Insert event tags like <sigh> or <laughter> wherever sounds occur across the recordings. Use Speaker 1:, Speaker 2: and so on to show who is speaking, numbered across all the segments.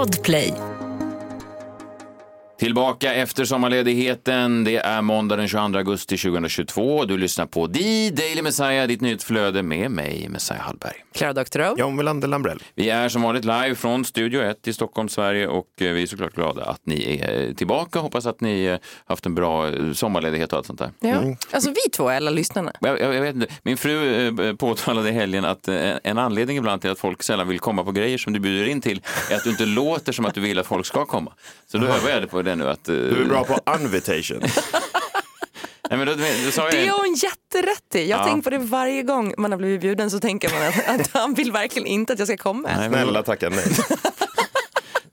Speaker 1: Podplay.
Speaker 2: Tillbaka efter sommarledigheten. Det är måndag den 22 augusti 2022. Du lyssnar på The Daily Messiah, ditt nyhetsflöde med mig, Messiah Hallberg.
Speaker 3: Clara Doktorow.
Speaker 4: John Melander Lambrell.
Speaker 2: Vi är som vanligt live från Studio 1 i Stockholm, Sverige och eh, vi är såklart glada att ni är tillbaka. Hoppas att ni eh, haft en bra eh, sommarledighet och allt sånt där.
Speaker 3: Ja. Alltså vi två, eller lyssnarna.
Speaker 2: Jag, jag, jag vet inte. Min fru eh, påtalade i helgen att eh, en anledning ibland till att folk sällan vill komma på grejer som du bjuder in till är att du inte <laughs> låter som att du vill att folk ska komma. Så då övar jag det på det nu. Att, eh,
Speaker 4: Du är bra på invitation. <laughs>
Speaker 2: Nej, men då, då sa jag,
Speaker 3: Det har hon jätterätt i. Jag
Speaker 2: Ja.
Speaker 3: tänkt på det varje gång man har blivit bjuden så tänker man att, att han vill verkligen inte att jag ska komma.
Speaker 2: Nej, men-
Speaker 4: Snälla tacka nej.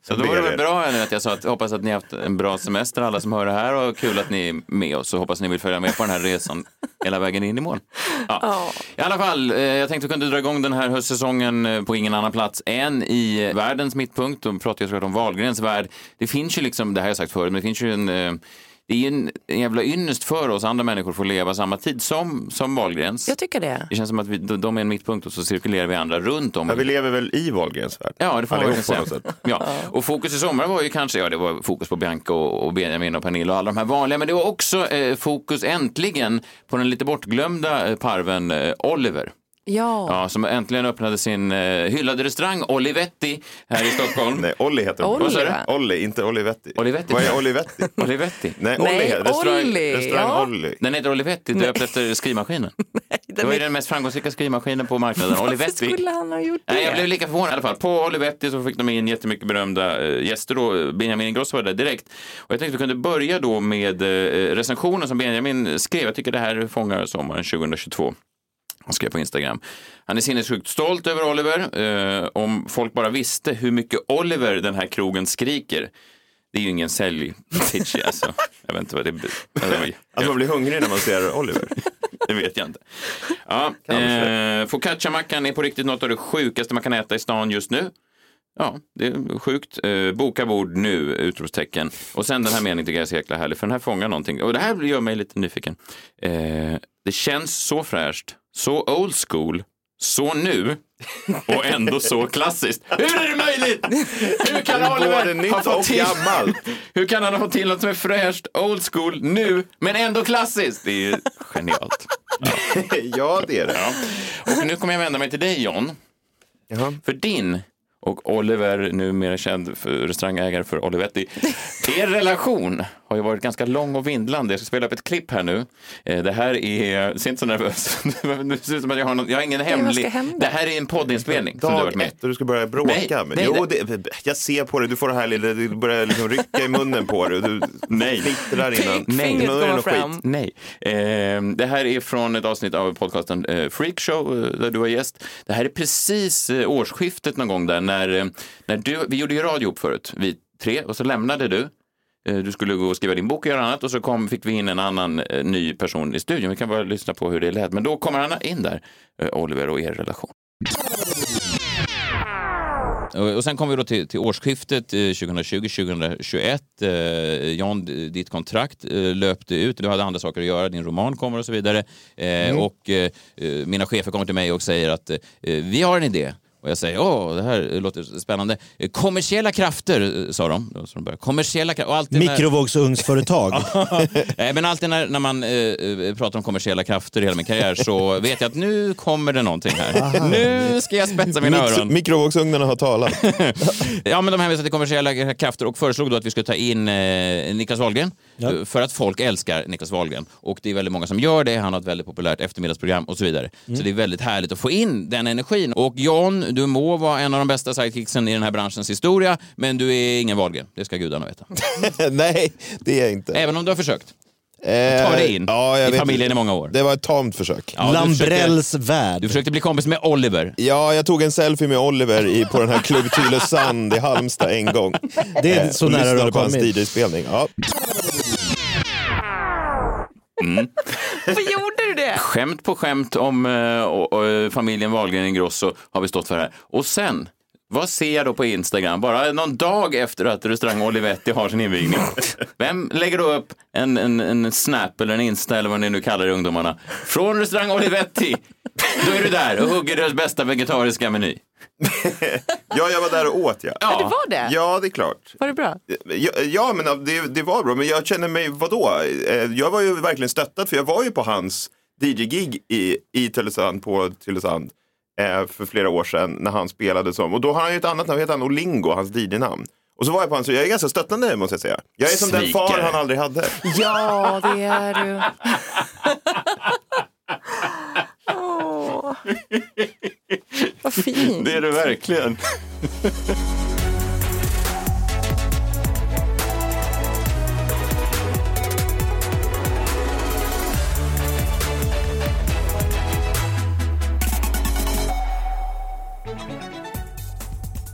Speaker 2: Så då var det väl bra nu att jag sa att jag hoppas att ni har haft en bra semester alla som hör det här och kul att ni är med oss och hoppas ni vill följa med på den här resan hela vägen in i mål. Ja. I alla fall, eh, jag tänkte att vi kunde dra igång den här höstsäsongen eh, på ingen annan plats än i världens mittpunkt. Då pratar jag såklart om Wahlgrens värld. Det finns ju liksom, det här har jag sagt förut, men det finns ju en eh, det är ju en, en jävla ynnest för oss andra människor att få leva samma tid som, som Wahlgrens.
Speaker 3: Jag tycker det.
Speaker 2: Det känns som att vi, de de är en mittpunkt och så cirkulerar vi andra runt om.
Speaker 4: Ja, vi lever väl i Wahlgrens värld?
Speaker 2: Ja, det får man säga. Ja. Och fokus i sommar var ju kanske, ja det var fokus på Bianca och, och Benjamin och Pernilla och alla de här vanliga, men det var också eh, fokus äntligen på den lite bortglömda eh, parven eh, Oliver.
Speaker 3: Ja.
Speaker 2: Ja, som äntligen öppnade sin eh, hyllade restaurang Olivetti här i Stockholm. <laughs>
Speaker 4: Nej, Olli heter hon.
Speaker 3: Olli,
Speaker 2: Vad?
Speaker 4: Olli, inte Olivetti.
Speaker 2: Olivetti.
Speaker 4: Vad är Olivetti? <laughs>
Speaker 2: Olivetti.
Speaker 4: Nej,
Speaker 3: Nej,
Speaker 4: Olli heter restaurang,
Speaker 3: Olli,
Speaker 4: restaurang
Speaker 3: ja.
Speaker 4: Olli.
Speaker 2: Den heter Olivetti, döpt efter skrivmaskinen. <laughs> Det
Speaker 3: Den
Speaker 2: var ju
Speaker 3: är-
Speaker 2: den mest framgångsrika skrivmaskinen på marknaden. Olivetti.
Speaker 3: skulle han ha gjort det?
Speaker 2: Nej, jag blev lika förvånad i alla fall. På Olivetti så fick de in jättemycket berömda eh, gäster då. Benjamin Ingrosso var där direkt. Och jag tänkte vi kunde börja då med eh, recensionen som Benjamin skrev. Jag tycker det här fångar sommaren 2022. Han skrev på Instagram. Han är sinnessjukt stolt över Oliver. Eh, om folk bara visste hur mycket Oliver den här krogen skriker. Det är ju ingen säljpitch <laughs> alltså. Jag vet inte vad det är.
Speaker 4: Att man blir hungrig när man ser Oliver. <laughs>
Speaker 2: Det vet jag inte. Ja, eh, Focaccia-mackan är på riktigt något av det sjukaste man kan äta i stan just nu. Ja, det är sjukt. Eh, boka bord nu! Utropstecken. Och sen den här meningen tycker jag är så jäkla härlig, för den här fångar någonting. Och det här gör mig lite nyfiken. Eh, det känns så fräscht, så old school, så nu och ändå så klassiskt. Hur är det möjligt? Hur kan Oliver ha fått till... Hur kan han ha fått till något som är fräscht, old school, nu, men ändå klassiskt? Det är genialt. <laughs>
Speaker 4: ja, det är det.
Speaker 2: Ja. Och nu kommer jag vända mig till dig John.
Speaker 4: Jaha.
Speaker 2: För din och Oliver, numera känd för restaurangägare för Olivetti. <laughs> Er relation har ju varit ganska lång och vindlande. Jag ska spela upp ett klipp här nu. Eh, Det här är, se inte så nervös. <laughs> Det ser ut som att jag har, någon, jag har ingen hemlig. Det här är en poddinspelning som du har varit
Speaker 4: Dag
Speaker 2: med
Speaker 4: ett och du ska börja bråka
Speaker 2: Nej,
Speaker 4: med
Speaker 2: nej,
Speaker 4: Jo,
Speaker 2: nej.
Speaker 4: det, jag ser på dig. Du får det här lilla, du börjar liksom rycka i munnen på dig. Du
Speaker 2: Nej.
Speaker 4: fnittrar innan.
Speaker 3: Kommer
Speaker 4: något
Speaker 3: fram.
Speaker 2: Nej. Eh, det här är från ett avsnitt av podcasten eh, Freakshow eh, där du var gäst. Det här är precis eh, årsskiftet någon gång där när, eh, när du, vi gjorde ju radio ihop förut, vi tre, och så lämnade du. Eh, Du skulle gå och skriva din bok och göra annat och så kom, fick vi in en annan eh, ny person i studion. Vi kan bara lyssna på hur det lät. Men då kommer han in där, eh, Oliver och er relation. Och sen kom vi då till, till årsskiftet eh, 2020-2021. Eh, John, d- ditt kontrakt eh, löpte ut. Du hade andra saker att göra. Din roman kommer och så vidare. Eh, Och eh, eh, mina chefer kommer till mig och säger att eh, vi har en idé. Och jag säger, åh, det här låter spännande. Kommersiella krafter, sa de. Så de började. Kommersiella krafter.
Speaker 5: Mikrovågsugnsföretag. <laughs>
Speaker 2: Nej, men alltid när, när man eh, eh, pratar om kommersiella krafter i hela min karriär så vet jag att nu kommer det någonting här. Nu ska jag spetsa mina
Speaker 4: Mik-
Speaker 2: öron.
Speaker 4: Mikrovågsugnarna har talat. <laughs>
Speaker 2: Ja, men de hänvisade till kommersiella krafter och föreslog då att vi skulle ta in eh, Niklas Wahlgren eh, för att folk älskar Niklas Wahlgren. Och det är väldigt många som gör det. Han har ett väldigt populärt eftermiddagsprogram och så vidare. Så det är väldigt härligt att få in den energin. Och John, du må vara en av de bästa sidekicksen i den här branschens historia, men du är ingen Wahlgren. Det ska gudarna veta. <laughs>
Speaker 4: Nej, det är jag inte.
Speaker 2: Även om du har försökt.
Speaker 4: Eh,
Speaker 2: Ta dig in
Speaker 4: ja, jag
Speaker 2: i
Speaker 4: vet
Speaker 2: familjen
Speaker 4: inte.
Speaker 2: i många år.
Speaker 4: Det var ett tamt försök.
Speaker 2: Ja, du, försökte,
Speaker 5: Lambrells värld.
Speaker 2: du försökte bli kompis med Oliver.
Speaker 4: Ja, jag tog en selfie med Oliver i, på den här Klubb Tylösand i Halmstad en gång.
Speaker 5: Det är
Speaker 4: Eh,
Speaker 5: så nära du
Speaker 4: lyssnade
Speaker 5: har
Speaker 4: på hans
Speaker 5: kommit.
Speaker 4: DJ-spelning. Ja. <laughs>
Speaker 3: Varför gjorde du det?
Speaker 2: Skämt på skämt om eh, och, och, familjen Wahlgren Ingrosso har vi stått för här. Och sen Vad ser jag då på Instagram? Bara någon dag efter att restaurang Olivetti har sin invigning. <laughs> Vem lägger då upp en, en, en snap eller en insta eller vad ni nu kallar det ungdomarna? Från restaurang Olivetti. Då är du där och hugger deras bästa vegetariska meny. <laughs>
Speaker 4: ja, jag var där och åt ja.
Speaker 3: Ja, det var det?
Speaker 4: Ja, det är klart.
Speaker 3: Var det bra?
Speaker 4: Ja, ja men det, det var bra. Men jag känner mig, vadå? Eh, Jag var ju verkligen stöttad för jag var ju på hans DJ-gig i, i Tylösand, på Tylösand eh, för flera år sedan när han spelade som, och då har han ju ett annat namn, heter han Olingo, hans DJ-namn. Och så var jag på hans, jag är ganska stöttande måste jag säga. Jag är som den far
Speaker 2: Svikare.
Speaker 4: han aldrig hade.
Speaker 3: Ja, det är du. <laughs> <laughs> Åh. <laughs> Vad fint.
Speaker 2: Det är du verkligen. <laughs>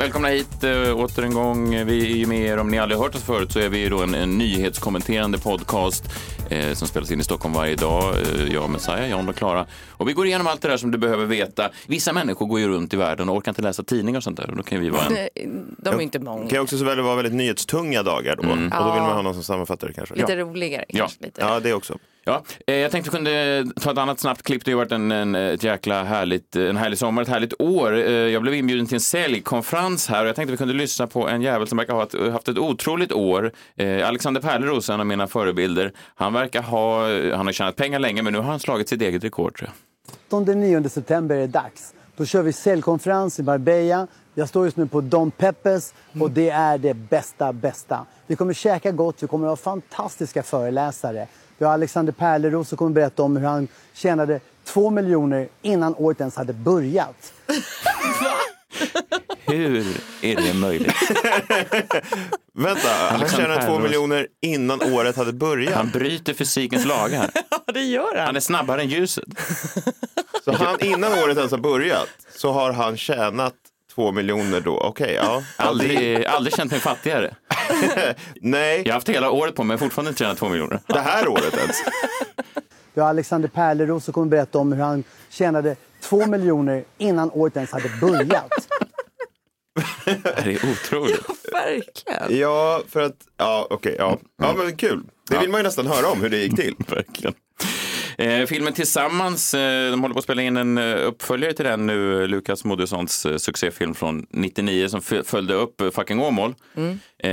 Speaker 2: Välkomna hit äh, åter en gång. Vi är ju med er, om ni aldrig hört oss förut så är vi ju då en, en nyhetskommenterande podcast eh, som spelas in i Stockholm varje dag. Eh, jag, Messiah, John och Klara. Och vi går igenom allt det där som du behöver veta. Vissa människor går ju runt i världen och orkar inte läsa tidningar och sånt där. Och då kan vi vara en...
Speaker 3: De är inte
Speaker 4: Det
Speaker 3: många.
Speaker 4: kan ju också så väl vara väldigt nyhetstunga dagar då. Och då vill man ha någon som sammanfattar det kanske.
Speaker 3: Lite roligare
Speaker 2: Ja.
Speaker 3: kanske. Lite.
Speaker 4: Ja, det också.
Speaker 2: Ja, eh, jag tänkte vi kunde ta ett annat snabbt klipp. Det har varit en, en, ett jäkla härligt, en härlig sommar, ett härligt år. Eh, Jag blev inbjuden till en säljkonferens här och jag tänkte vi kunde lyssna på en jävel som verkar ha ett, haft ett otroligt år. Eh, Alexander Pärleros, en av mina förebilder, han verkar ha, han har tjänat pengar länge men nu har han slagit sitt eget rekord tror jag.
Speaker 1: Den 9 september är det dags. Då kör vi säljkonferens i Marbella. Jag står just nu på Don Peppes och det är det bästa, bästa. Vi kommer käka gott, vi kommer ha fantastiska föreläsare. Vi har Alexander Pärleros som kommer berätta om hur han tjänade två miljoner innan året ens hade börjat. <laughs>
Speaker 2: Hur är det möjligt? <laughs>
Speaker 4: Vänta, han tjänade två miljoner innan året hade börjat.
Speaker 2: Han bryter fysikens lagar. <laughs>
Speaker 3: Ja, det gör han.
Speaker 2: Han är snabbare än ljuset.
Speaker 4: Så han, innan året ens har börjat så har han tjänat två miljoner då. Okej, ja.
Speaker 2: Aldrig, aldrig känt mig fattigare. <laughs>
Speaker 4: Nej,
Speaker 2: Jag har haft hela året på mig men fortfarande inte tjänat två miljoner.
Speaker 4: det här året ens.
Speaker 1: Vi har Alexander Pärleros som kommer berätta om hur han tjänade två miljoner innan året ens hade börjat.
Speaker 2: Det är otroligt.
Speaker 3: Verkligen.
Speaker 4: Ja, för att, ja okej, ja. Ja men kul. Det vill man ju nästan höra om hur det gick till. <laughs>
Speaker 2: Verkligen. Eh, filmen Tillsammans, eh, de håller på att spela in en eh, uppföljare till den nu, Lukas Moodyssons eh, succéfilm från 99 som följde upp eh, Fucking Åmål. Eh,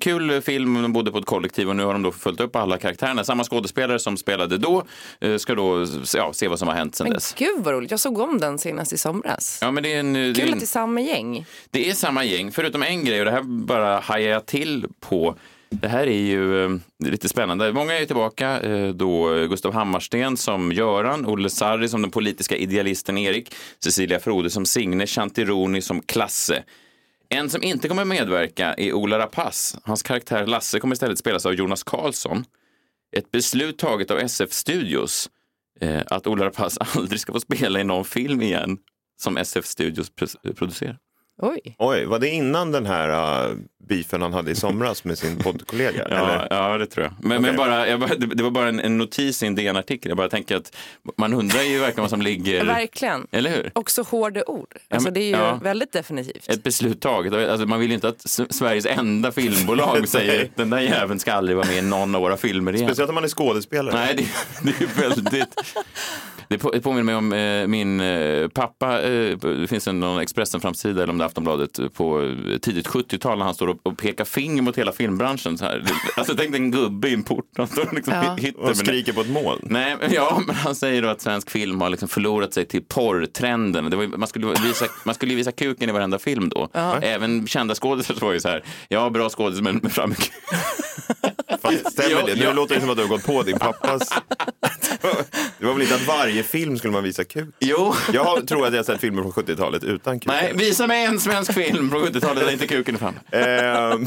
Speaker 2: kul film, de bodde på ett kollektiv och nu har de då följt upp alla karaktärerna. Samma skådespelare som spelade då eh, ska då ja, se vad som har hänt sedan
Speaker 3: Men
Speaker 2: dess.
Speaker 3: gud vad roligt. Jag såg om den senast i somras.
Speaker 2: Ja, men det, är en, det, är
Speaker 3: Kul
Speaker 2: en,
Speaker 3: att det är samma gäng.
Speaker 2: det är samma gäng, förutom en grej och det här bara hajar jag till på. Det här är ju eh, lite spännande. Många är ju tillbaka. Eh, då Gustav Hammarsten som Göran, Olle Sarri som den politiska idealisten Erik, Cecilia Frode som Signe, Shanti som Klasse. En som inte kommer medverka är Ola Rapace. Hans karaktär Lasse kommer istället spelas av Jonas Karlsson. Ett beslut taget av SF Studios eh, att Ola Rapace <laughs> aldrig ska få spela i någon film igen som SF Studios producerar.
Speaker 3: Oj.
Speaker 4: Oj, var det innan den här uh, beefen han hade i somras med sin poddkollega? <laughs>
Speaker 2: Ja,
Speaker 4: Eller?
Speaker 2: ja, det tror jag. Men, men
Speaker 4: Okej.
Speaker 2: bara, jag bara, det, det var bara en, en notis i en DN-artikel. Jag bara tänker att man undrar ju verkligen vad som ligger...
Speaker 3: Verkligen.
Speaker 2: Eller hur?
Speaker 3: Också hårda ord. Alltså,
Speaker 2: men-
Speaker 3: det är ju
Speaker 2: ja.
Speaker 3: väldigt definitivt.
Speaker 2: Ett beslut taget. Alltså, man vill ju inte att S- Sveriges enda filmbolag <laughs> säger att den där jäveln ska aldrig vara med i någon av våra filmer igen.
Speaker 4: Speciellt om man är skådespelare.
Speaker 2: Nej, det, det är väldigt... <laughs> Det på- det påminner mig om eh, min eh, pappa. Eh, det finns en någon Expressen-framsida, eller om det är Aftonbladet, eh, på eh, tidigt 70-tal när han står och, och pekar finger mot hela filmbranschen. Så här. Alltså, tänk dig en gubbe i en port. Han står och liksom
Speaker 3: Ja.
Speaker 2: hittar
Speaker 4: Och skriker på ett moln.
Speaker 2: Nej, men, ja, men han säger då att svensk film har liksom förlorat sig till porrtrenden. Det var, man, skulle visa, man skulle ju visa kuken i varenda film då. Även kända skådespelare var ju så här, ja, bra skådis, men men fram med kuken.
Speaker 4: Fast stämmer
Speaker 2: Ja,
Speaker 4: det? Nu
Speaker 2: ja.
Speaker 4: låter det som att du har gått på din pappas... <laughs> det var väl inte att varje film skulle man visa kuk?
Speaker 2: Jo.
Speaker 4: Jag har, tror att jag har sett filmer från 70-talet utan kuk.
Speaker 2: Nej, visa mig en svensk film från 70-talet där inte kuken är framme.
Speaker 4: Ehm, <laughs>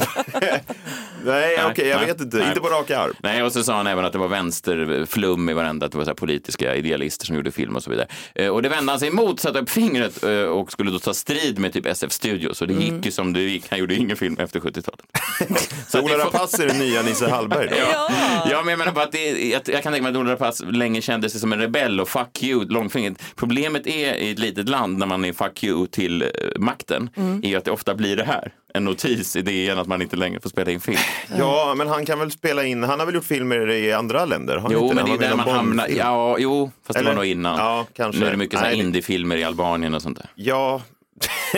Speaker 4: Nej, okej,
Speaker 2: Nej,
Speaker 4: jag
Speaker 2: nej,
Speaker 4: vet inte.
Speaker 2: nej.
Speaker 4: Inte på rak arm.
Speaker 2: Nej, och så sa han även att det var vänsterflum i varenda, att det var så här politiska idealister som gjorde film och så vidare. Eh, och det vände han sig emot, satte upp fingret eh, och skulle då ta strid med typ SF Studios. Och det gick ju som det gick, han gjorde ingen film efter 70-talet. <laughs>
Speaker 4: Så Ola Rapace är den nya Nisse Hallberg då? <laughs>
Speaker 2: Ja. ja, men jag menar bara att det, jag, jag kan tänka mig att Ola Rapace länge kände sig som en rebell och fuck you, långfingret. Problemet är i ett litet land när man är fuck you till eh, makten, är ju att det ofta blir det här. En notis i DN att man inte längre får spela in film. <laughs>
Speaker 4: Ja, men han kan väl spela in, han har väl gjort filmer i andra länder? Har
Speaker 2: Jo,
Speaker 4: inte
Speaker 2: men det är där man hamnar. Ja, jo, fast det
Speaker 4: Eller?
Speaker 2: var nog innan.
Speaker 4: Ja, kanske.
Speaker 2: Nu är det mycket
Speaker 4: Nej, det-
Speaker 2: indiefilmer i Albanien och sånt där.
Speaker 4: Ja.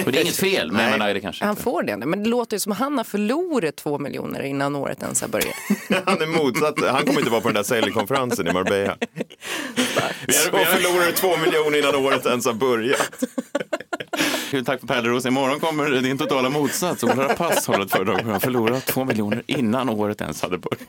Speaker 2: Och det är inget fel, men jag
Speaker 4: Nej.
Speaker 2: menar, är det kanske
Speaker 3: Han
Speaker 2: inte.
Speaker 3: får det, men det låter ju som att han har förlorat två miljoner innan året ens har börjat. <laughs>
Speaker 4: Han är motsatt. Han kommer inte vara på den där säljkonferensen i Marbella. <laughs> Så förlorade två miljoner innan året ens har börjat. <laughs>
Speaker 2: Tack för Pärleros. Imorgon kommer din totala motsats. Ola Rapace håller ett föredrag hur han förlorat två miljoner innan året ens hade börjat.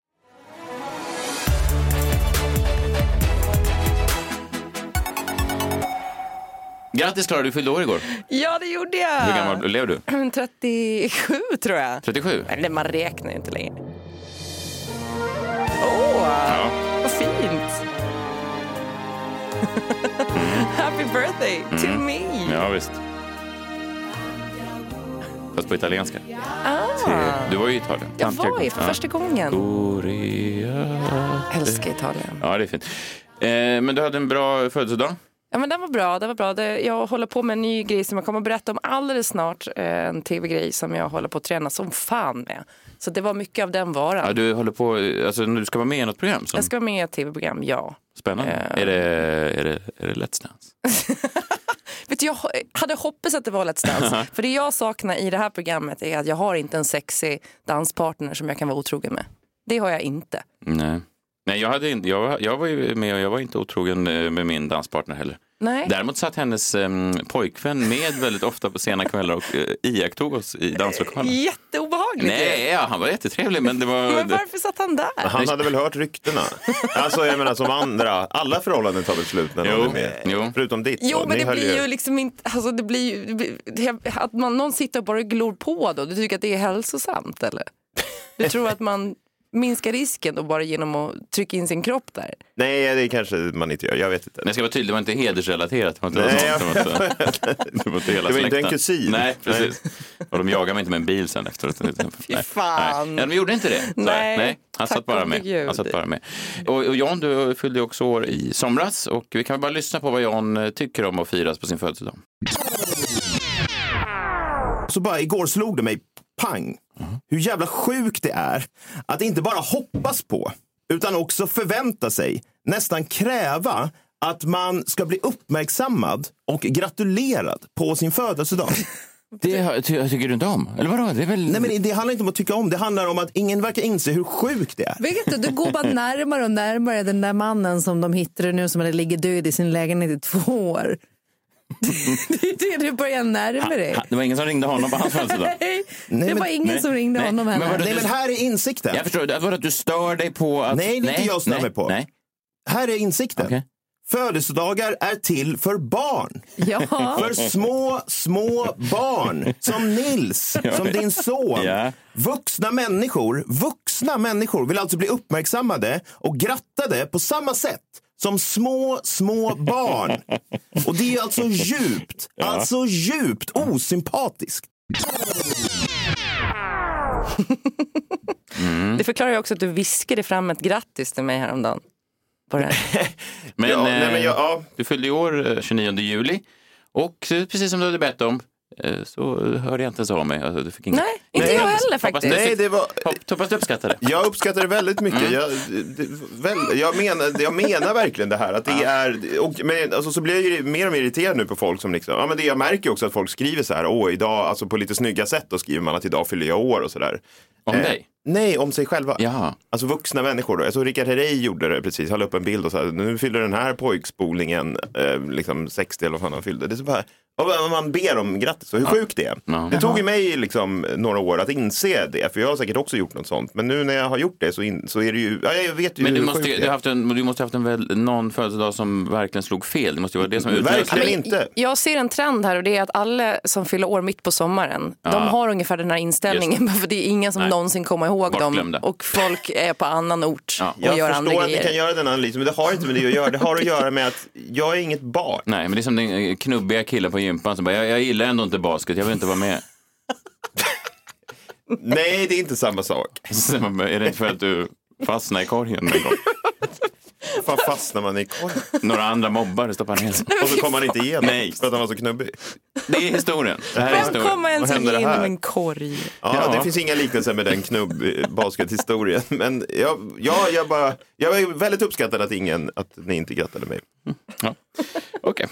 Speaker 2: Grattis Klara, du fyllde år igår.
Speaker 3: Ja, det gjorde jag.
Speaker 2: Hur gammal blev du? <clears throat>
Speaker 3: 37 tror jag.
Speaker 2: 37?
Speaker 3: Eller man räknar ju inte längre. Åh, vad fint. <laughs> Happy birthday to me.
Speaker 2: Ja, visst. Fast på italienska.
Speaker 3: Ah,
Speaker 2: Du var ju i Italien.
Speaker 3: jag var ju för första gången.
Speaker 2: Korea.
Speaker 3: Älskar Italien.
Speaker 2: Ja, det är fint. Eh, men du hade en bra födelsedag.
Speaker 3: Ja, men den var bra. Den var bra. Det, jag håller på med en ny grej som jag kommer att berätta om alldeles snart. Eh, En tv-grej som jag håller på att träna som fan med. Så det var mycket av den varan.
Speaker 2: Ja, du håller på, alltså du ska vara med i något program som
Speaker 3: Jag ska vara med i ett tv-program, ja.
Speaker 2: spännande.
Speaker 3: Eh.
Speaker 2: Är, det, är, det, är det Let's Dance? <laughs>
Speaker 3: Vet du, jag hade hoppats att det var Let's Dance. <laughs> För det jag saknar i det här programmet är att jag har inte en sexig danspartner som jag kan vara otrogen med. Det har jag inte.
Speaker 2: Nej. Nej, jag, hade inte, jag, var- jag var ju med och jag var inte otrogen eh, med min danspartner heller.
Speaker 3: Nej.
Speaker 2: Däremot satt hennes em, pojkvän med väldigt ofta på sena kvällar och uh, iakttog oss i danslokalen.
Speaker 3: Jätteobehagligt.
Speaker 2: Nej, ja, han var jättetrevlig men det var...
Speaker 3: Men varför satt han där?
Speaker 4: Han hade väl hört ryktena? Alltså jag menar som andra, alla förhållanden tar väl slut när någon är med?
Speaker 2: jo.
Speaker 4: Förutom ditt.
Speaker 3: Jo,
Speaker 4: så.
Speaker 3: men
Speaker 4: Ni
Speaker 3: det blir ju liksom inte... Alltså det blir ju, att man, någon sitter och bara glor på då. Du tycker att det är hälsosamt eller? Du tror att man minskar risken då bara genom att trycka in sin kropp där?
Speaker 4: Nej, det kanske man inte gör. Jag vet inte.
Speaker 2: Men jag ska vara tydlig, det var inte hedersrelaterat. Det var inte,
Speaker 4: Nej,
Speaker 2: något sånt. <laughs> det var inte, hela
Speaker 4: Det var inte en kusin.
Speaker 2: Nej, precis. Och de jagade mig inte med en bil sen efteråt. Fy
Speaker 3: fan.
Speaker 2: Nej. Ja, de gjorde inte det.
Speaker 3: Nej,
Speaker 2: nej han, satt bara med.
Speaker 3: Gud.
Speaker 2: han satt bara med. Och, och Jan, du fyllde ju också år i somras och vi kan väl bara lyssna på vad Jan eh, tycker om att firas på sin födelsedag.
Speaker 6: Så bara igår slog det mig, pang, hur jävla sjukt det är att inte bara hoppas på, utan också förvänta sig, nästan kräva att man ska bli uppmärksammad och gratulerad på sin födelsedag. <laughs>
Speaker 2: Det ty, tycker du inte om? Eller vadå? Det är väl...
Speaker 6: Nej, men det handlar inte om att tycka om, det handlar om att ingen verkar inse hur sjukt det är.
Speaker 7: Vet du, du går bara <laughs> närmare och närmare den där mannen som de hittade nu som ligger död i sin lägenhet i två år. <laughs> Det är det du börjar närma dig.
Speaker 2: Ha, det var ingen som ringde honom på hans födelsedag? <laughs>
Speaker 7: Nej, det
Speaker 6: men-
Speaker 7: var ingen
Speaker 2: nej,
Speaker 7: som ringde
Speaker 2: nej.
Speaker 7: honom
Speaker 2: Men
Speaker 7: heller.
Speaker 2: vadå?
Speaker 6: Nej, men här är insikten.
Speaker 2: Jag förstår, det var att du stör dig på att...
Speaker 6: Nej, det är inte jag stör
Speaker 2: nej,
Speaker 6: mig på.
Speaker 2: Nej.
Speaker 6: Här är insikten.
Speaker 2: Okej.
Speaker 6: Födelsedagar är till för barn.
Speaker 7: Ja. <laughs>
Speaker 6: För små, små barn som Nils, som din son.
Speaker 2: Ja.
Speaker 6: Vuxna människor, vuxna människor vill alltså bli uppmärksammade och grattade på samma sätt som små, små barn. Och det är alltså djupt, alltså djupt osympatiskt.
Speaker 3: Det förklarar ju också att du viskade fram ett grattis till mig häromdagen. På det här. <laughs>
Speaker 2: Men,
Speaker 4: Ja, nej,
Speaker 2: eh,
Speaker 4: men jag- ja.
Speaker 2: du fyllde i år eh, 29 juli och eh, precis som du hade bett om, eh, så hörde jag inte ens av mig. Alltså, du fick inget...
Speaker 3: Nej, inte jag heller faktiskt.
Speaker 4: Nej, det var...
Speaker 2: Hoppas du uppskattar det.
Speaker 4: Jag uppskattar det väldigt mycket.
Speaker 2: Mm.
Speaker 4: Jag, det, väl, jag, menar, jag menar verkligen det här. Att det är, och, men, alltså, så blir jag ju mer och mer irriterad nu på folk som liksom, ja, men det, jag märker också att folk skriver så här, åh idag, alltså på lite snygga sätt, då skriver man att idag fyller jag år och sådär.
Speaker 2: Om dig?
Speaker 4: Nej, om sig själva.
Speaker 2: Jaha.
Speaker 4: Alltså vuxna människor. Då. Jag såg Rickard Herrey gjorde det precis, han la upp en bild och sa nu fyller den här pojkspolningen eh, liksom 60 eller vad fan han fyllde. Det är så bara, och man ber om grattis och hur sjukt det är.
Speaker 2: Ja.
Speaker 4: Det tog ju mig liksom några år att inse det, för jag har säkert också gjort något sånt. Men nu när jag har gjort det så, in, så är det ju, ja, jag vet ju
Speaker 2: Men du
Speaker 4: hur
Speaker 2: måste,
Speaker 4: sjukt det
Speaker 2: du
Speaker 4: är.
Speaker 2: haft en, du måste ha haft en väl, någon födelsedag som verkligen slog fel. Det måste ju vara det som
Speaker 4: Verkligen
Speaker 2: utlöste
Speaker 4: inte.
Speaker 3: Jag ser en trend här och det är att alla som fyller år mitt på sommaren,
Speaker 2: Ja.
Speaker 3: de har ungefär den här inställningen. <laughs> För det är ingen som
Speaker 2: Nej.
Speaker 3: någonsin kommer ihåg dem. Och folk är på annan ort
Speaker 2: Ja.
Speaker 3: och
Speaker 4: Jag
Speaker 3: gör andra
Speaker 4: förstår att ni
Speaker 3: grejer.
Speaker 4: kan göra den analysen, men det har inte med det att göra. Det har att göra med att jag är inget barn.
Speaker 2: Nej, men det är som den knubbiga killen på gympan som bara, jag, jag gillar ändå inte basket, jag vill inte vara med.
Speaker 4: Nej, det är inte samma sak. <laughs>
Speaker 2: Är det inte för att du fastnade i korgen en gång? <laughs>
Speaker 4: Fan fastnar man i korgen?
Speaker 2: Några andra mobbare stoppar ner den.
Speaker 4: Och så kom man inte igenom
Speaker 2: Nej.
Speaker 4: för att han var så knubbig.
Speaker 2: Det är historien. Det här är
Speaker 3: Vem
Speaker 2: historien.
Speaker 3: kommer ens
Speaker 4: Vad händer
Speaker 3: igenom
Speaker 4: här?
Speaker 3: en korg?
Speaker 4: Ja,
Speaker 2: Ja.
Speaker 4: det finns inga liknelser med den knubb-baskethistorien. Men jag, ja, jag, bara, jag är väldigt uppskattad att, ingen, att ni inte grattade mig.
Speaker 2: Ja. Okej.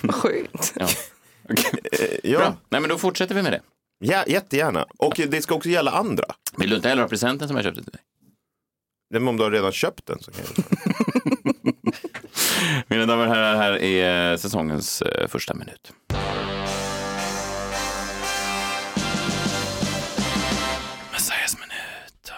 Speaker 3: Vad sjukt.
Speaker 2: Ja. Okej.
Speaker 4: Eh, Ja,
Speaker 2: Bra. Nej, men då fortsätter vi med det.
Speaker 4: ja, jättegärna. Och det ska också gälla andra.
Speaker 2: Vill du inte heller ha presenten som jag köpte till dig?
Speaker 4: Men om du har redan köpt den så kan jag <laughs>
Speaker 2: Mina damer och herrar, här är säsongens eh, första minut. Messiahs minut.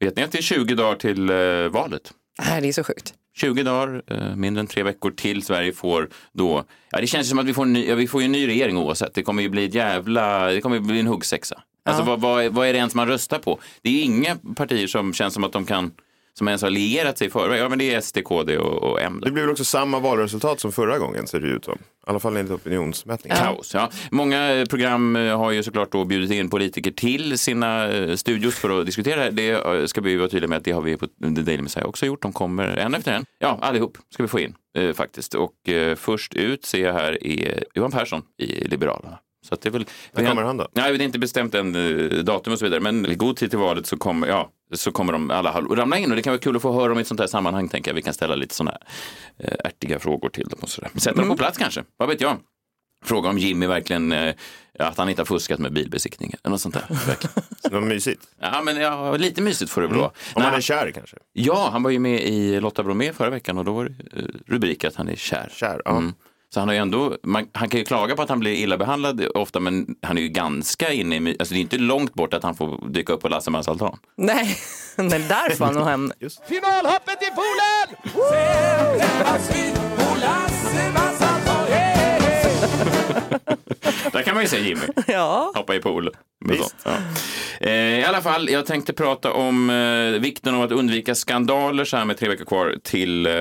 Speaker 2: Vet ni att det är 20 dagar till eh, valet?
Speaker 3: Nej, det är så sjukt.
Speaker 2: 20 dagar, eh, mindre än tre veckor till Sverige får då, ja det känns som att vi får, en ny, ja, vi får ju en ny regering oavsett. Det kommer ju bli ett jävla, det kommer ju bli en huggsexa. Alltså vad, vad, är- vad är det ens man röstar på? Det är inga partier som känns som att de kan, som ens har lierat sig i förväg. Ja men det är SD, KD och, och M. då.
Speaker 4: Det blir väl också samma valresultat som förra gången ser det ut som. I alla fall enligt opinionsmätningar.
Speaker 2: Kaos, ja. Många eh, program eh, har ju såklart då bjudit in politiker till sina eh, studios för att diskutera det. Det ska vi vara tydliga med att det har vi på The Daily Messiah också gjort. De kommer en efter en. Ja, allihop ska vi få in eh, faktiskt. Och eh, först ut ser jag här är Johan Persson i Liberalerna. Så det är väl,
Speaker 4: När kommer han då?
Speaker 2: Nej, det är inte bestämt än eh, datum och så vidare. Men i god tid till valet så kommer, ja, så kommer de alla ramla in. Och det kan vara kul att få höra om i ett sånt här sammanhang. Tänker jag. Vi kan ställa lite sådana här eh, ärtiga frågor till dem och sådär. Sätta dem på plats kanske, vad vet jag. Fråga om Jimmy verkligen, eh, att han inte har fuskat med bilbesiktningen. Eller något sånt där. <laughs>
Speaker 4: Det var mysigt.
Speaker 2: Ja, men ja, lite mysigt får det väl vara.
Speaker 4: Om
Speaker 2: Nej,
Speaker 4: man är kär kanske.
Speaker 2: Ja, han var ju med i Lotta Bromé förra veckan och då var det eh, rubrik att han är kär.
Speaker 4: Kär, ja.
Speaker 2: Mm. Så han har ju ändå, man, han kan ju klaga på att han blir illa behandlad ofta men han är ju ganska inne i, alltså det är inte långt bort att han får dyka upp på Lassemans altan.
Speaker 3: Nej, <laughs> men där får han nog hem. <laughs>
Speaker 8: Finalhoppet i poolen!
Speaker 2: Där kan man ju se Jimmy <laughs>
Speaker 3: Ja.
Speaker 2: hoppa i poolen. Sånt, Ja. Eh, I alla fall, jag tänkte prata om eh, vikten av att undvika skandaler så här med tre veckor kvar till, eh,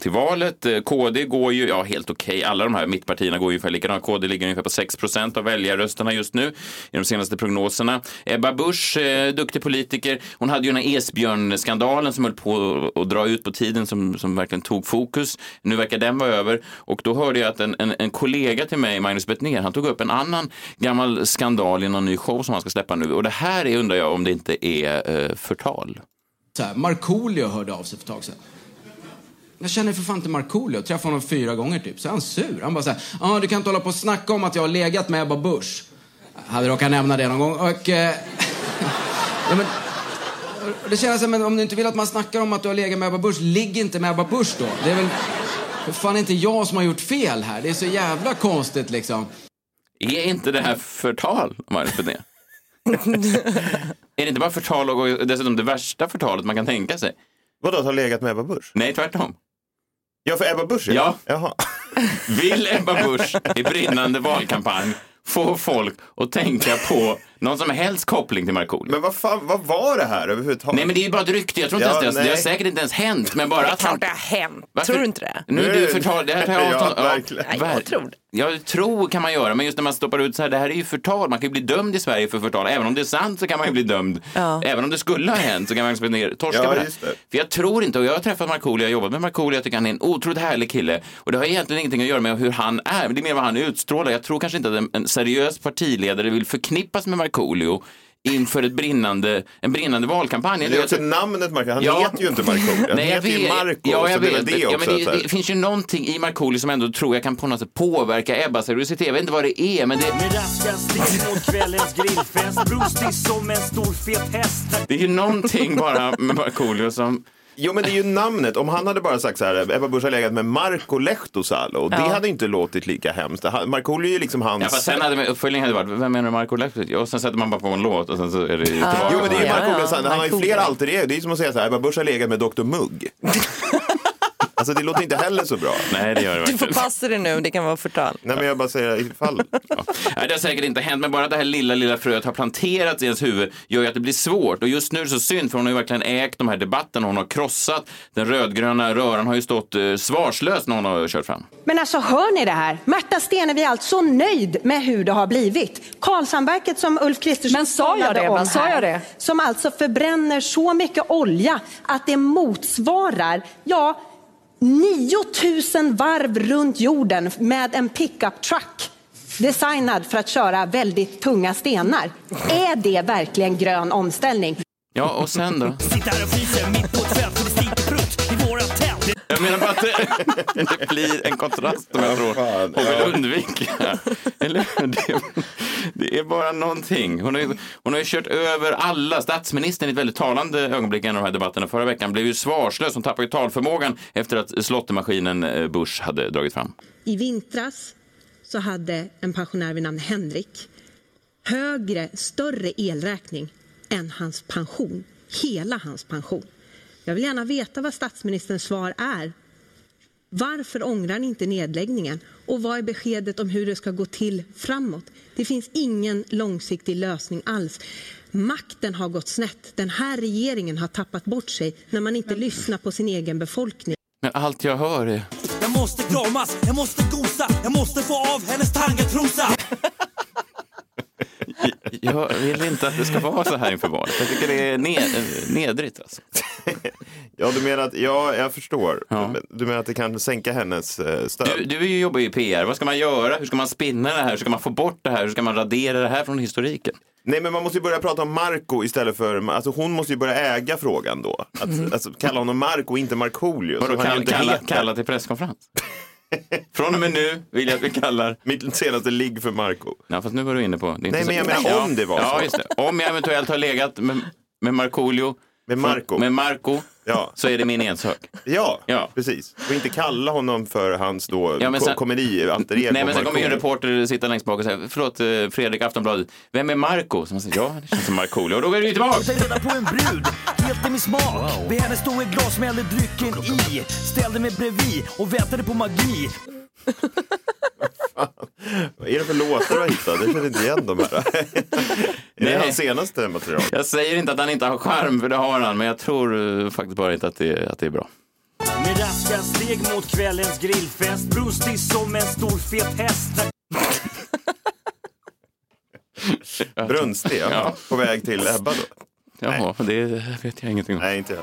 Speaker 2: till valet. Eh, KD går ju, ja helt okej, alla de här mittpartierna går ju ungefär likadant. KD ligger ungefär på 6 procent av väljarrösterna just nu i de senaste prognoserna. Ebba Busch, duktig politiker, hon hade ju den här Esbjörn-skandalen som höll på att dra ut på tiden som, som verkligen tog fokus. Nu verkar den vara över och då hörde jag att en, en, en kollega till mig, Magnus Bettner, han tog upp en annan gammal skandal i någon ny show som han ska släppa nu och det här är, undrar jag om det inte är eh, förtal.
Speaker 9: Så här, Markoolio hörde av sig för ett tag sedan. Jag känner för fan inte Markoolio. Träffade honom fyra gånger typ. Så är han sur. Han bara såhär, ja ah, du kan inte hålla på och snacka om att jag har legat med Ebba Busch. Jag hade råkat nämna det någon gång. Och, eh, <laughs> ja, men, det känns som, men om du inte vill att man snackar om att du har legat med Ebba Busch, ligg inte med Ebba Busch då. Det är väl för fan inte jag som har gjort fel här. Det är så jävla konstigt liksom.
Speaker 2: Är inte det här förtal, Magnus är det <laughs> inte bara förtal och dessutom det värsta förtalet man kan tänka sig?
Speaker 4: Vadå att ha legat med Ebba Busch?
Speaker 2: Nej, tvärtom.
Speaker 4: Ja, för Ebba Busch
Speaker 2: Ja.
Speaker 4: Jaha. <laughs>
Speaker 2: Vill Ebba Busch i brinnande valkampanj få folk att tänka på någon som helst koppling till Markoolio.
Speaker 4: Men vad, fan, vad var det här överhuvudtaget?
Speaker 2: Nej men det är ju bara ett rykte, jag tror inte
Speaker 4: Ja,
Speaker 2: ens det, har- det har säkert inte ens hänt. Men bara
Speaker 3: Det är
Speaker 2: att han...
Speaker 3: klart det har hänt.
Speaker 2: Varför-
Speaker 3: Tror du inte det?
Speaker 2: Nu är du förtal, det här tar jag
Speaker 4: Ja, verkligen.
Speaker 3: Ja, jag tror det.
Speaker 2: Jag tror kan man göra, men just när man stoppar ut så här, det här är ju förtal. Man kan ju bli dömd i Sverige för förtal. Även om det är sant så kan man ju bli dömd.
Speaker 3: Ja.
Speaker 2: Även om det skulle ha hänt så kan man spendera, torska
Speaker 4: Ja,
Speaker 2: på det. För jag tror inte, och jag har träffat Markoolio, jag har jobbat med Markoolio, jag tycker han är en otroligt härlig kille. Och det har egentligen ingenting att göra med hur han är, men det är mer vad han utstrålar. Jag tror kanske inte att en, en seriös partiledare vill förknippas med Markoolio inför ett brinnande, en brinnande valkampanj.
Speaker 4: Det är också namnet Markoolio. Han
Speaker 2: Ja.
Speaker 4: heter ju inte Markoolio. <laughs> Han
Speaker 2: Nej, jag
Speaker 4: heter ju
Speaker 2: vet.
Speaker 4: Marco.
Speaker 2: Ja,
Speaker 4: så
Speaker 2: jag
Speaker 4: det är
Speaker 2: vet.
Speaker 4: det
Speaker 2: ja, men det, det finns ju någonting i Markoolio som ändå tror jag kan på något sätt påverka Ebbas seriositet. Jag vet inte vad det är, men det,
Speaker 10: Med raska steg mot kvällens grillfest Brustig som en stor fet häst
Speaker 2: det är ju någonting bara med Markoolio som...
Speaker 4: Jo men det är ju namnet. Om han hade bara sagt så här, Ebba Busch har legat med Marco Lehtosalo. Det
Speaker 3: Ja.
Speaker 4: hade inte låtit lika hemskt. Han- Markoolio är ju liksom hans...
Speaker 2: Ja, fast sen hade uppföljningen hade varit, vem menar du Marco Lehtosalo? Och sen sätter man bara på en låt och sen så är det ju tillbaka.
Speaker 4: Jo men det är ju
Speaker 3: Ja,
Speaker 4: Markoolio.
Speaker 3: ja,
Speaker 4: han har ju
Speaker 3: Markoolio.
Speaker 4: fler alter ego. Det är som att säga så här, Ebba Busch har legat med Dr Mugg. Alltså det låter inte heller så bra.
Speaker 2: Nej, det gör det
Speaker 3: Du får
Speaker 2: verkligen.
Speaker 3: passa dig nu, det kan vara förtal.
Speaker 4: Nej men jag bara säger ifall.
Speaker 2: Ja. Nej, det har säkert inte hänt, men bara att det här lilla, lilla fröet har planterats i ens huvud gör ju att det blir svårt. Och just nu är det så synd, för hon har ju verkligen ägt de här debatterna. Hon har krossat. Den rödgröna röran har ju stått eh, svarslös när hon har kört fram.
Speaker 11: Men alltså hör ni det här? Märta Stenevi är alltså nöjd med hur det har blivit. Karlshamnsverket som Ulf Kristersson
Speaker 12: Men sa jag
Speaker 11: talade
Speaker 12: det,
Speaker 11: om
Speaker 12: va? Sa
Speaker 11: här,
Speaker 12: jag det?
Speaker 11: Som alltså förbränner så mycket olja att det motsvarar, ja, 9000 varv runt jorden med en pickup truck designad för att köra väldigt tunga stenar. Är det verkligen grön omställning?
Speaker 2: Ja, och sen då? Jag menar bara att det, det blir en kontrast som jag tror hon vill undvika. Eller det, det är bara någonting. Hon har, ju, hon har ju kört över alla. Statsministern i ett väldigt talande ögonblick i en av de här debatterna förra veckan blev ju svarslös. Hon tappade ju talförmågan efter att slottemaskinen eh, Bush hade dragit fram.
Speaker 11: I vintras så hade en pensionär vid namn Henrik högre, större elräkning än hans pension. Hela hans pension. Jag vill gärna veta vad statsministerns svar är. Varför ångrar ni inte nedläggningen? Och vad är beskedet om hur det ska gå till framåt? Det finns ingen långsiktig lösning alls. Makten har gått snett. Den här regeringen har tappat bort sig när man inte lyssnar på sin egen befolkning.
Speaker 2: Men allt jag hör är...
Speaker 10: Jag måste kramas, jag måste gosa Jag måste få av hennes tangatrosa <laughs>
Speaker 2: Jag vill inte att det ska vara så här inför valet. Jag tycker det är ned, nedrigt. Alltså. <laughs>
Speaker 4: Ja, du menar att, ja, jag förstår.
Speaker 2: Ja.
Speaker 4: Du menar att det kan sänka hennes eh, stöd?
Speaker 2: Du, du är ju jobbar ju i PR. Vad ska man göra? Hur ska man spinna det här? Hur ska man få bort det här? Hur ska man radera det här från historiken?
Speaker 4: Nej, men man måste ju börja prata om Marco istället för, alltså hon måste ju börja äga frågan då. Att, alltså, kalla honom Marco och inte Markoolio.
Speaker 2: Vadå, kalla, kalla till presskonferens? <laughs> Från och med nu vill jag att vi kallar...
Speaker 4: Mitt senaste ligg för Marco.
Speaker 2: Ja, fast nu var du inne på...
Speaker 4: Nej,
Speaker 2: så-
Speaker 4: men jag menar
Speaker 2: Ja,
Speaker 4: om det var
Speaker 2: ja,
Speaker 4: så.
Speaker 2: Just det. Om jag eventuellt har legat med, med Markoolio...
Speaker 4: Med Marco.
Speaker 2: Med Marco.
Speaker 4: Ja.
Speaker 2: Så är det min ensak.
Speaker 4: Ja,
Speaker 2: Ja.
Speaker 4: precis. Och inte kalla honom för hans då
Speaker 2: Ja, men sen-
Speaker 4: komedi
Speaker 2: Nej, men sen kommer ju en reporter sitta längst bak och säga, förlåt eh, Fredrik Aftonbladet, vem är Marco? Så man säger, ja, det känns som Markoolio. Och då är du ju tillbaka!
Speaker 10: Jag reda på en brud, helt i min smak Vid henne stod ett glas, smällde drycken i Ställde mig bredvid och väntade på magi <laughs>
Speaker 4: Vad är det för låtar du har hittat? Jag känner inte igen de här. <laughs> är det
Speaker 2: Nej.
Speaker 4: hans senaste material?
Speaker 2: Jag säger inte att han inte har charm, för det har han, men jag tror eh, faktiskt bara inte att det, att det är bra.
Speaker 10: Med raska steg mot kvällens grillfest Brustig som en stor fet häst <laughs>
Speaker 4: Brunstig, ja. På väg till Ebba då?
Speaker 2: Jaha, det vet jag ingenting om.
Speaker 4: Nej, inte jag.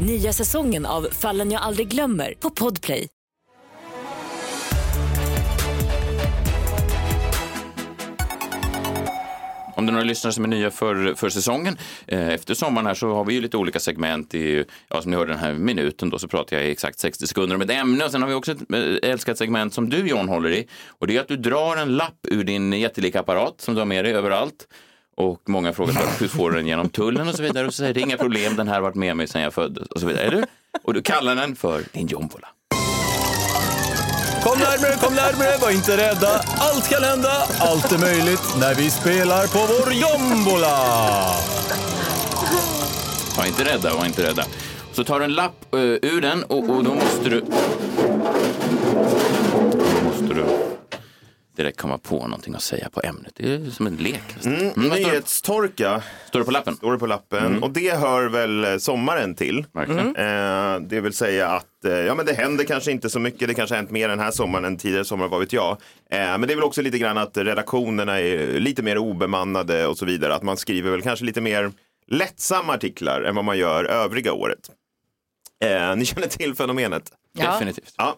Speaker 13: Nya säsongen av Fallen jag aldrig glömmer på Podplay.
Speaker 2: Om det är några lyssnare som är nya för, för säsongen, eh, efter sommaren här så har vi ju lite olika segment. I, ja, som ni hörde den här minuten då så pratar jag i exakt 60 sekunder om ett ämne och sen har vi också ett eh, älskat segment som du John håller i och det är att du drar en lapp ur din jättelika apparat som du har med dig överallt. Och många frågar så, hur får du den genom tullen och så vidare och så säger det är inga problem, den här har varit med mig sedan jag föddes och så vidare. Eller? Och du kallar den för din jombola.
Speaker 12: Kom närmare, kom närmare, var inte rädda. Allt kan hända, allt är möjligt när vi spelar på vår jombola.
Speaker 2: Var inte rädda, var inte rädda. Så tar du en lapp uh, ur den och, och då måste du... Då måste du direkt komma på någonting att säga på ämnet. Det är som en lek.
Speaker 4: Mm,
Speaker 2: Mm,
Speaker 4: nyhetstorka.
Speaker 2: Står det på lappen?
Speaker 4: Står det på lappen.
Speaker 2: Mm.
Speaker 4: Och det hör väl eh, sommaren till.
Speaker 2: Verkligen.
Speaker 4: Eh, det vill säga att eh, ja, men det händer kanske inte så mycket. Det kanske har hänt mer den här sommaren än tidigare sommar, vad vet jag. Eh, men det är väl också lite grann att redaktionerna är lite mer obemannade och så vidare. Att man skriver väl kanske lite mer lättsamma artiklar än vad man gör övriga året. Eh, ni känner till fenomenet?
Speaker 2: Ja. Definitivt.
Speaker 4: Ja.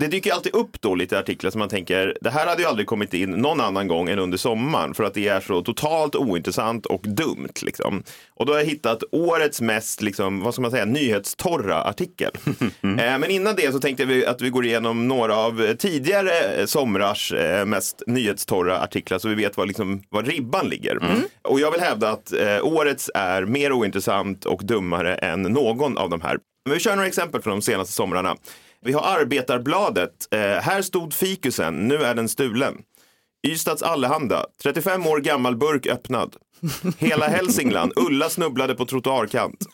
Speaker 4: Det dyker alltid upp då lite artiklar som man tänker, det här hade ju aldrig kommit in någon annan gång än under sommaren för att det är så totalt ointressant och dumt. Liksom. Och då har jag hittat årets mest, liksom, vad ska man säga, nyhetstorra artikel. <laughs> Eh, men innan det så tänkte vi att vi går igenom några av tidigare eh, somrars eh, mest nyhetstorra artiklar så vi vet var, liksom, var ribban ligger. Och jag vill hävda att eh, årets är mer ointressant och dummare än någon av de här. Men vi kör några exempel från de senaste somrarna. Vi har Arbetarbladet. Eh, här stod fikusen, nu är den stulen. Ystads Allehanda, 35 år gammal burk öppnad. Hela Hälsingland, Ulla snubblade på trottoarkant.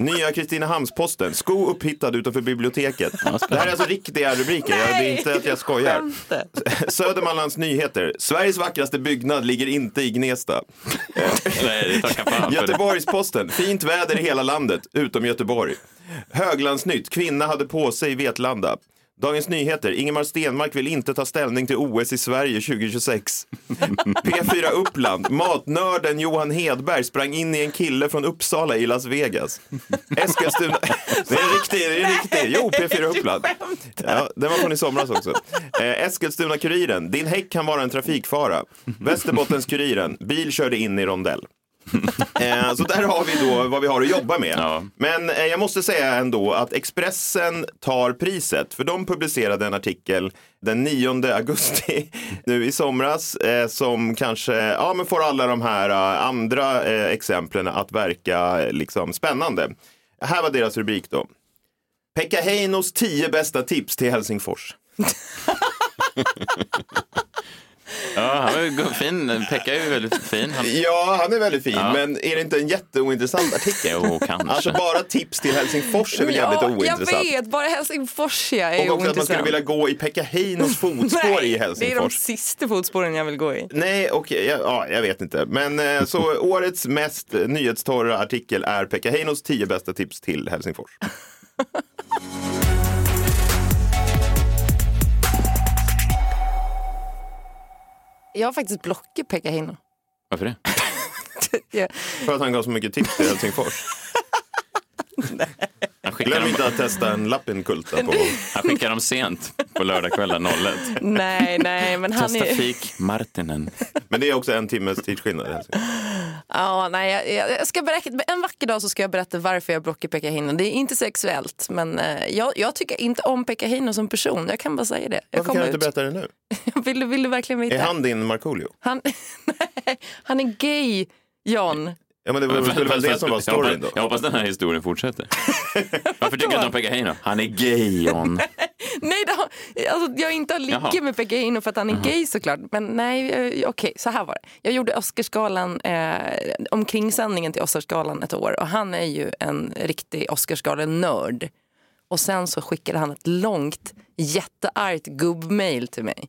Speaker 4: Nya Kristinehamns-Posten, sko upphittad utanför biblioteket. Det här är alltså riktiga rubriker, jag, det är inte att jag skojar. Södermanlands Nyheter, Sveriges vackraste byggnad ligger inte i Gnesta. Göteborgs-Posten, fint väder i hela landet, utom Göteborg. Höglandsnytt, kvinna hade på sig i Vetlanda. Dagens Nyheter, Ingemar Stenmark vill inte ta ställning till OS i Sverige 2026. <laughs> P4 Uppland, matnörden Johan Hedberg sprang in i en kille från Uppsala i Las Vegas. Eskilstuna, <laughs> det är en riktig, det är en riktig. Jo, P4 Uppland. Ja, den var från i somras också. Eh, Eskilstuna-Kuriren, din häck kan vara en trafikfara. Västerbottens-Kuriren, bil körde in i rondell. <laughs> Eh, så där har vi då vad vi har att jobba med. Men eh, jag måste säga ändå att Expressen tar priset. För de publicerade en artikel den 9 augusti <laughs> nu i somras eh, som kanske ja, men får alla de här andra exemplen att verka liksom spännande. Här var deras rubrik då. Pekka Heinos 10 bästa tips till Helsingfors. <laughs>
Speaker 2: Ja, han var ju fin. Pekka är ju väldigt fin. Han...
Speaker 4: Ja, han är väldigt fin,
Speaker 2: Ja.
Speaker 4: men är det inte en jätteointressant artikel?
Speaker 2: Jo, kanske.
Speaker 4: Alltså bara tips till Helsingfors är väl jävligt
Speaker 3: Ja, jag
Speaker 4: ointressant?
Speaker 3: vet, bara Helsingfors ja, är
Speaker 4: Och också att man
Speaker 3: ointressant.
Speaker 4: skulle vilja gå i Pekka Heinos fotspår
Speaker 3: Nej,
Speaker 4: i
Speaker 3: det är de
Speaker 4: Helsingfors.
Speaker 3: sista fotspåren jag vill gå i.
Speaker 4: Nej, okej, ja, ja, jag vet inte. Men eh, så <laughs> årets mest nyhetstorra artikel är Pekka Heinos 10 bästa tips till Helsingfors. <laughs>
Speaker 3: Jag har faktiskt blockat Pekka Heino.
Speaker 2: Varför det? <laughs>
Speaker 3: Ja.
Speaker 4: För att han gav så mycket tips till Helsingfors. <laughs> Glöm inte att testa en Lappinkulta på...
Speaker 2: Han skickar dem sent på lördagskvällen 01.
Speaker 3: Nej, nej, men han
Speaker 2: Testa
Speaker 3: är...
Speaker 2: fik Martinen.
Speaker 4: Men det är också en timmes tidsskillnad i Helsingfors.
Speaker 3: Ja, nej, jag, jag ska berätta, en vacker dag så ska jag berätta varför jag blockar Pekka Heino. Det är inte sexuellt, men eh, jag, jag tycker inte om Pekka Heino som person. Jag kan bara säga det. Jag
Speaker 4: Varför kan du inte berätta det nu? <laughs>
Speaker 3: vill, du- vill du verkligen veta?
Speaker 4: Är han din Markoolio?
Speaker 3: Han, <laughs> nej, han är gay, John.
Speaker 4: Ja, men det var väl det som var storyn då?
Speaker 2: Jag hoppas den här historien fortsätter. Varför tycker du inte om Pekka Heino? Han är gay, John. <laughs>
Speaker 3: Nej, det har, alltså, jag inte har
Speaker 2: Jaha.
Speaker 3: ligget med Pekka Heino för att han är
Speaker 2: Jaha.
Speaker 3: gay såklart. Men nej, eh, okej, så här var det. Jag gjorde Oscarsgalan, eh, omkringsändningen till Oscarsgalan ett år och han är ju en riktig Oscarsgalan-nörd. Och sen så skickade han ett långt, jätteargt gubbmail till mig.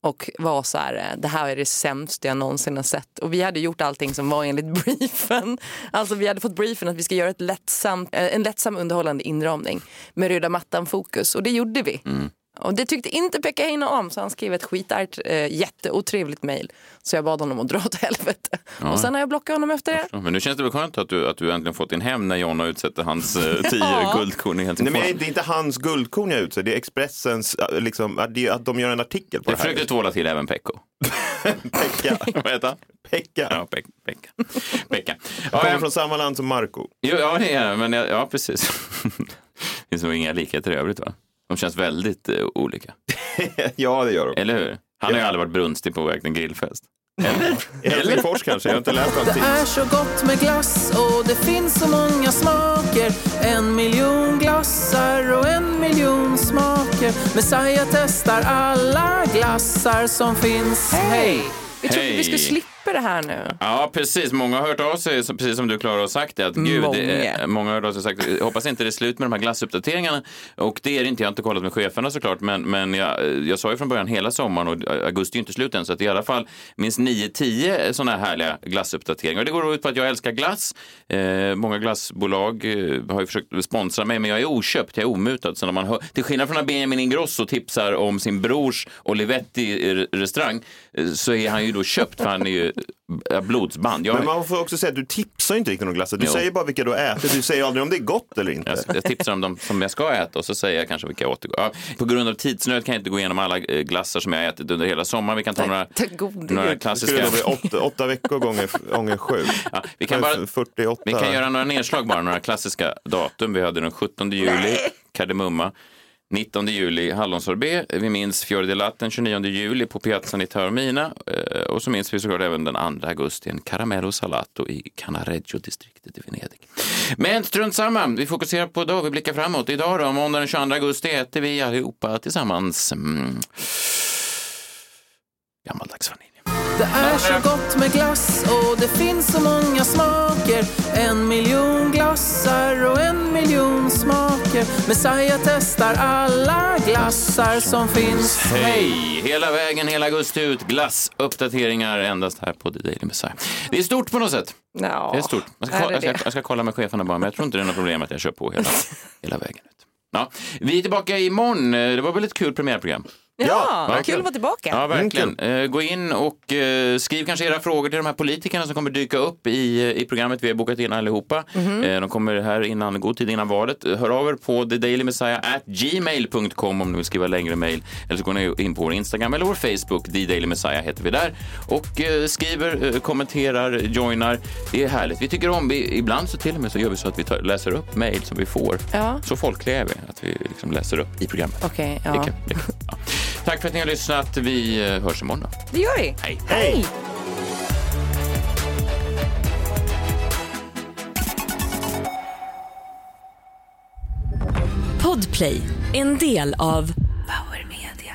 Speaker 3: Och var så här, eh, det här är det sämsta jag någonsin har sett. Och vi hade gjort allting som var enligt <laughs> briefen. Alltså vi hade fått briefen att vi ska göra ett lättsamt, eh, en lättsam underhållande inramning med röda mattan-fokus. Och det gjorde vi. Mm. Och det tyckte inte Pekka Heino om så han skrev ett skitargt eh, jätteotrevligt mejl. Så jag bad honom att dra åt helvete.
Speaker 2: Ja.
Speaker 3: Och sen har jag blockat honom efter det.
Speaker 2: Men nu känns det väl skönt att du, att du äntligen fått din hem när Jonna utsätter hans eh, <laughs> tio
Speaker 3: Ja.
Speaker 2: guldkorn i
Speaker 4: Nej, men det är inte hans guldkorn jag utser, det är Expressens, äh, liksom, att det- att de gör en artikel på
Speaker 2: Jag
Speaker 4: det här.
Speaker 2: försökte tvåla till även Pekko. <laughs>
Speaker 4: Pekka. <laughs>
Speaker 2: Vad heter han?
Speaker 4: Pekka.
Speaker 2: Ja, Pek, Pekka. Pekka.
Speaker 4: Jag
Speaker 2: Ja,
Speaker 4: kommer
Speaker 2: ja,
Speaker 4: från samma land som Marco.
Speaker 2: jo, ja, det, men jag- ja, precis. Det finns nog inga likheter i övrigt, va? De känns väldigt eh, olika. <laughs>
Speaker 4: ja, det gör de.
Speaker 2: Eller hur? Han har ju aldrig varit brunstig på väg till en grillfest.
Speaker 4: I Helsingfors kanske, jag har inte läst <laughs> allting.
Speaker 3: är så gott med glass och det finns så många smaker En miljon glassar och en miljon smaker Messiah testar alla glassar som finns Hej! Vi trodde
Speaker 2: Hej.
Speaker 3: vi skulle slippa det här nu.
Speaker 2: Ja, precis. Många har hört av sig, precis som du Klara har sagt det. Att, gud,
Speaker 3: Många.
Speaker 2: Det många har hört av sig och sagt, hoppas inte det är slut med de här glassuppdateringarna. Och det är det inte, jag har inte kollat med cheferna såklart. Men, men jag, jag sa ju från början hela sommaren och augusti är inte slut än. Så att i alla fall minst 9-10 sådana här härliga glassuppdateringar. Och det går ut på att jag älskar glass. Eh, många glassbolag eh, har ju försökt sponsra mig, men jag är oköpt, jag är omutad. Så när man hör, till skillnad från när Benjamin Ingrosso tipsar om sin brors Olivetti-restaurang eh, så är han ju då köpt, för han är ju blodsband. Jag,
Speaker 4: Men man får också säga att du tipsar inte riktigt om glassar. Du
Speaker 2: Jo.
Speaker 4: säger bara vilka du har ätit. Du säger aldrig om det är gott eller inte.
Speaker 2: Jag, jag tipsar om de som jag ska äta och så säger jag kanske vilka jag återgår. Ja, på grund av tidsnöd kan jag inte gå igenom alla eh, glassar som jag har ätit under hela sommaren. Vi kan ta några, några
Speaker 4: Det
Speaker 2: klassiska...
Speaker 4: skulle då bli åtta, åtta veckor gånger, gånger sju.
Speaker 2: Ja, vi, kan bara,
Speaker 4: 48.
Speaker 2: vi kan göra några nedslag bara, några klassiska datum. Vi hade den 17 juli, kardemumma. 19 juli hallonsorbet. Vi minns fior di den 29 juli på Piazzan i Taormina. Eh, och så minns vi såklart även den 2 augusti, en Caramello Salato i Canareggio-distriktet i Venedig. Men strunt samma, vi fokuserar på idag, vi blickar framåt. Idag då, måndag den 22 augusti äter vi allihopa tillsammans mm, gammaldags vanilj.
Speaker 3: Det är så gott med glass och det finns så många smaker En miljon glassar och en miljon smaker Messiah testar alla glassar som finns
Speaker 2: Hej! Hela vägen, hela augusti ut. Glassuppdateringar endast här på The Daily Messiah. Det är stort på något sätt.
Speaker 3: Ja,
Speaker 2: Det är stort. Jag ska,
Speaker 3: är
Speaker 2: jag, ska,
Speaker 3: det?
Speaker 2: jag ska kolla med cheferna bara, men jag tror inte det är något problem att jag kör på hela, <laughs> hela vägen ut. Ja, vi är tillbaka imorgon. Det var väl ett kul premiärprogram?
Speaker 3: Ja, kul att vara tillbaka.
Speaker 2: Ja, verkligen. Eh, Gå in och eh, skriv kanske era frågor till de här politikerna som kommer dyka upp i, i programmet. Vi har bokat in allihopa. Eh, De kommer här innan, god tid innan valet. Hör av er på thedailymessiah@gmail.com om ni vill skriva längre mejl. Eller så går ni in på vår Instagram eller vår Facebook. The Daily Messiah heter vi där. Och eh, skriver, eh, kommenterar, joinar. Det är härligt. Vi tycker om, vi, ibland så till och med så gör vi så att vi tar, läser upp mejl som vi får.
Speaker 3: Ja.
Speaker 2: Så folkliga är vi, att vi liksom läser upp i programmet.
Speaker 3: Okej,
Speaker 2: Det
Speaker 3: ja.
Speaker 2: är kul, det kul. Ja. Tack för att ni har lyssnat. Vi eh, hörs imorgon. Då.
Speaker 3: Det gör vi.
Speaker 2: Hej.
Speaker 3: Hej.
Speaker 13: Podplay, en del av Power Media.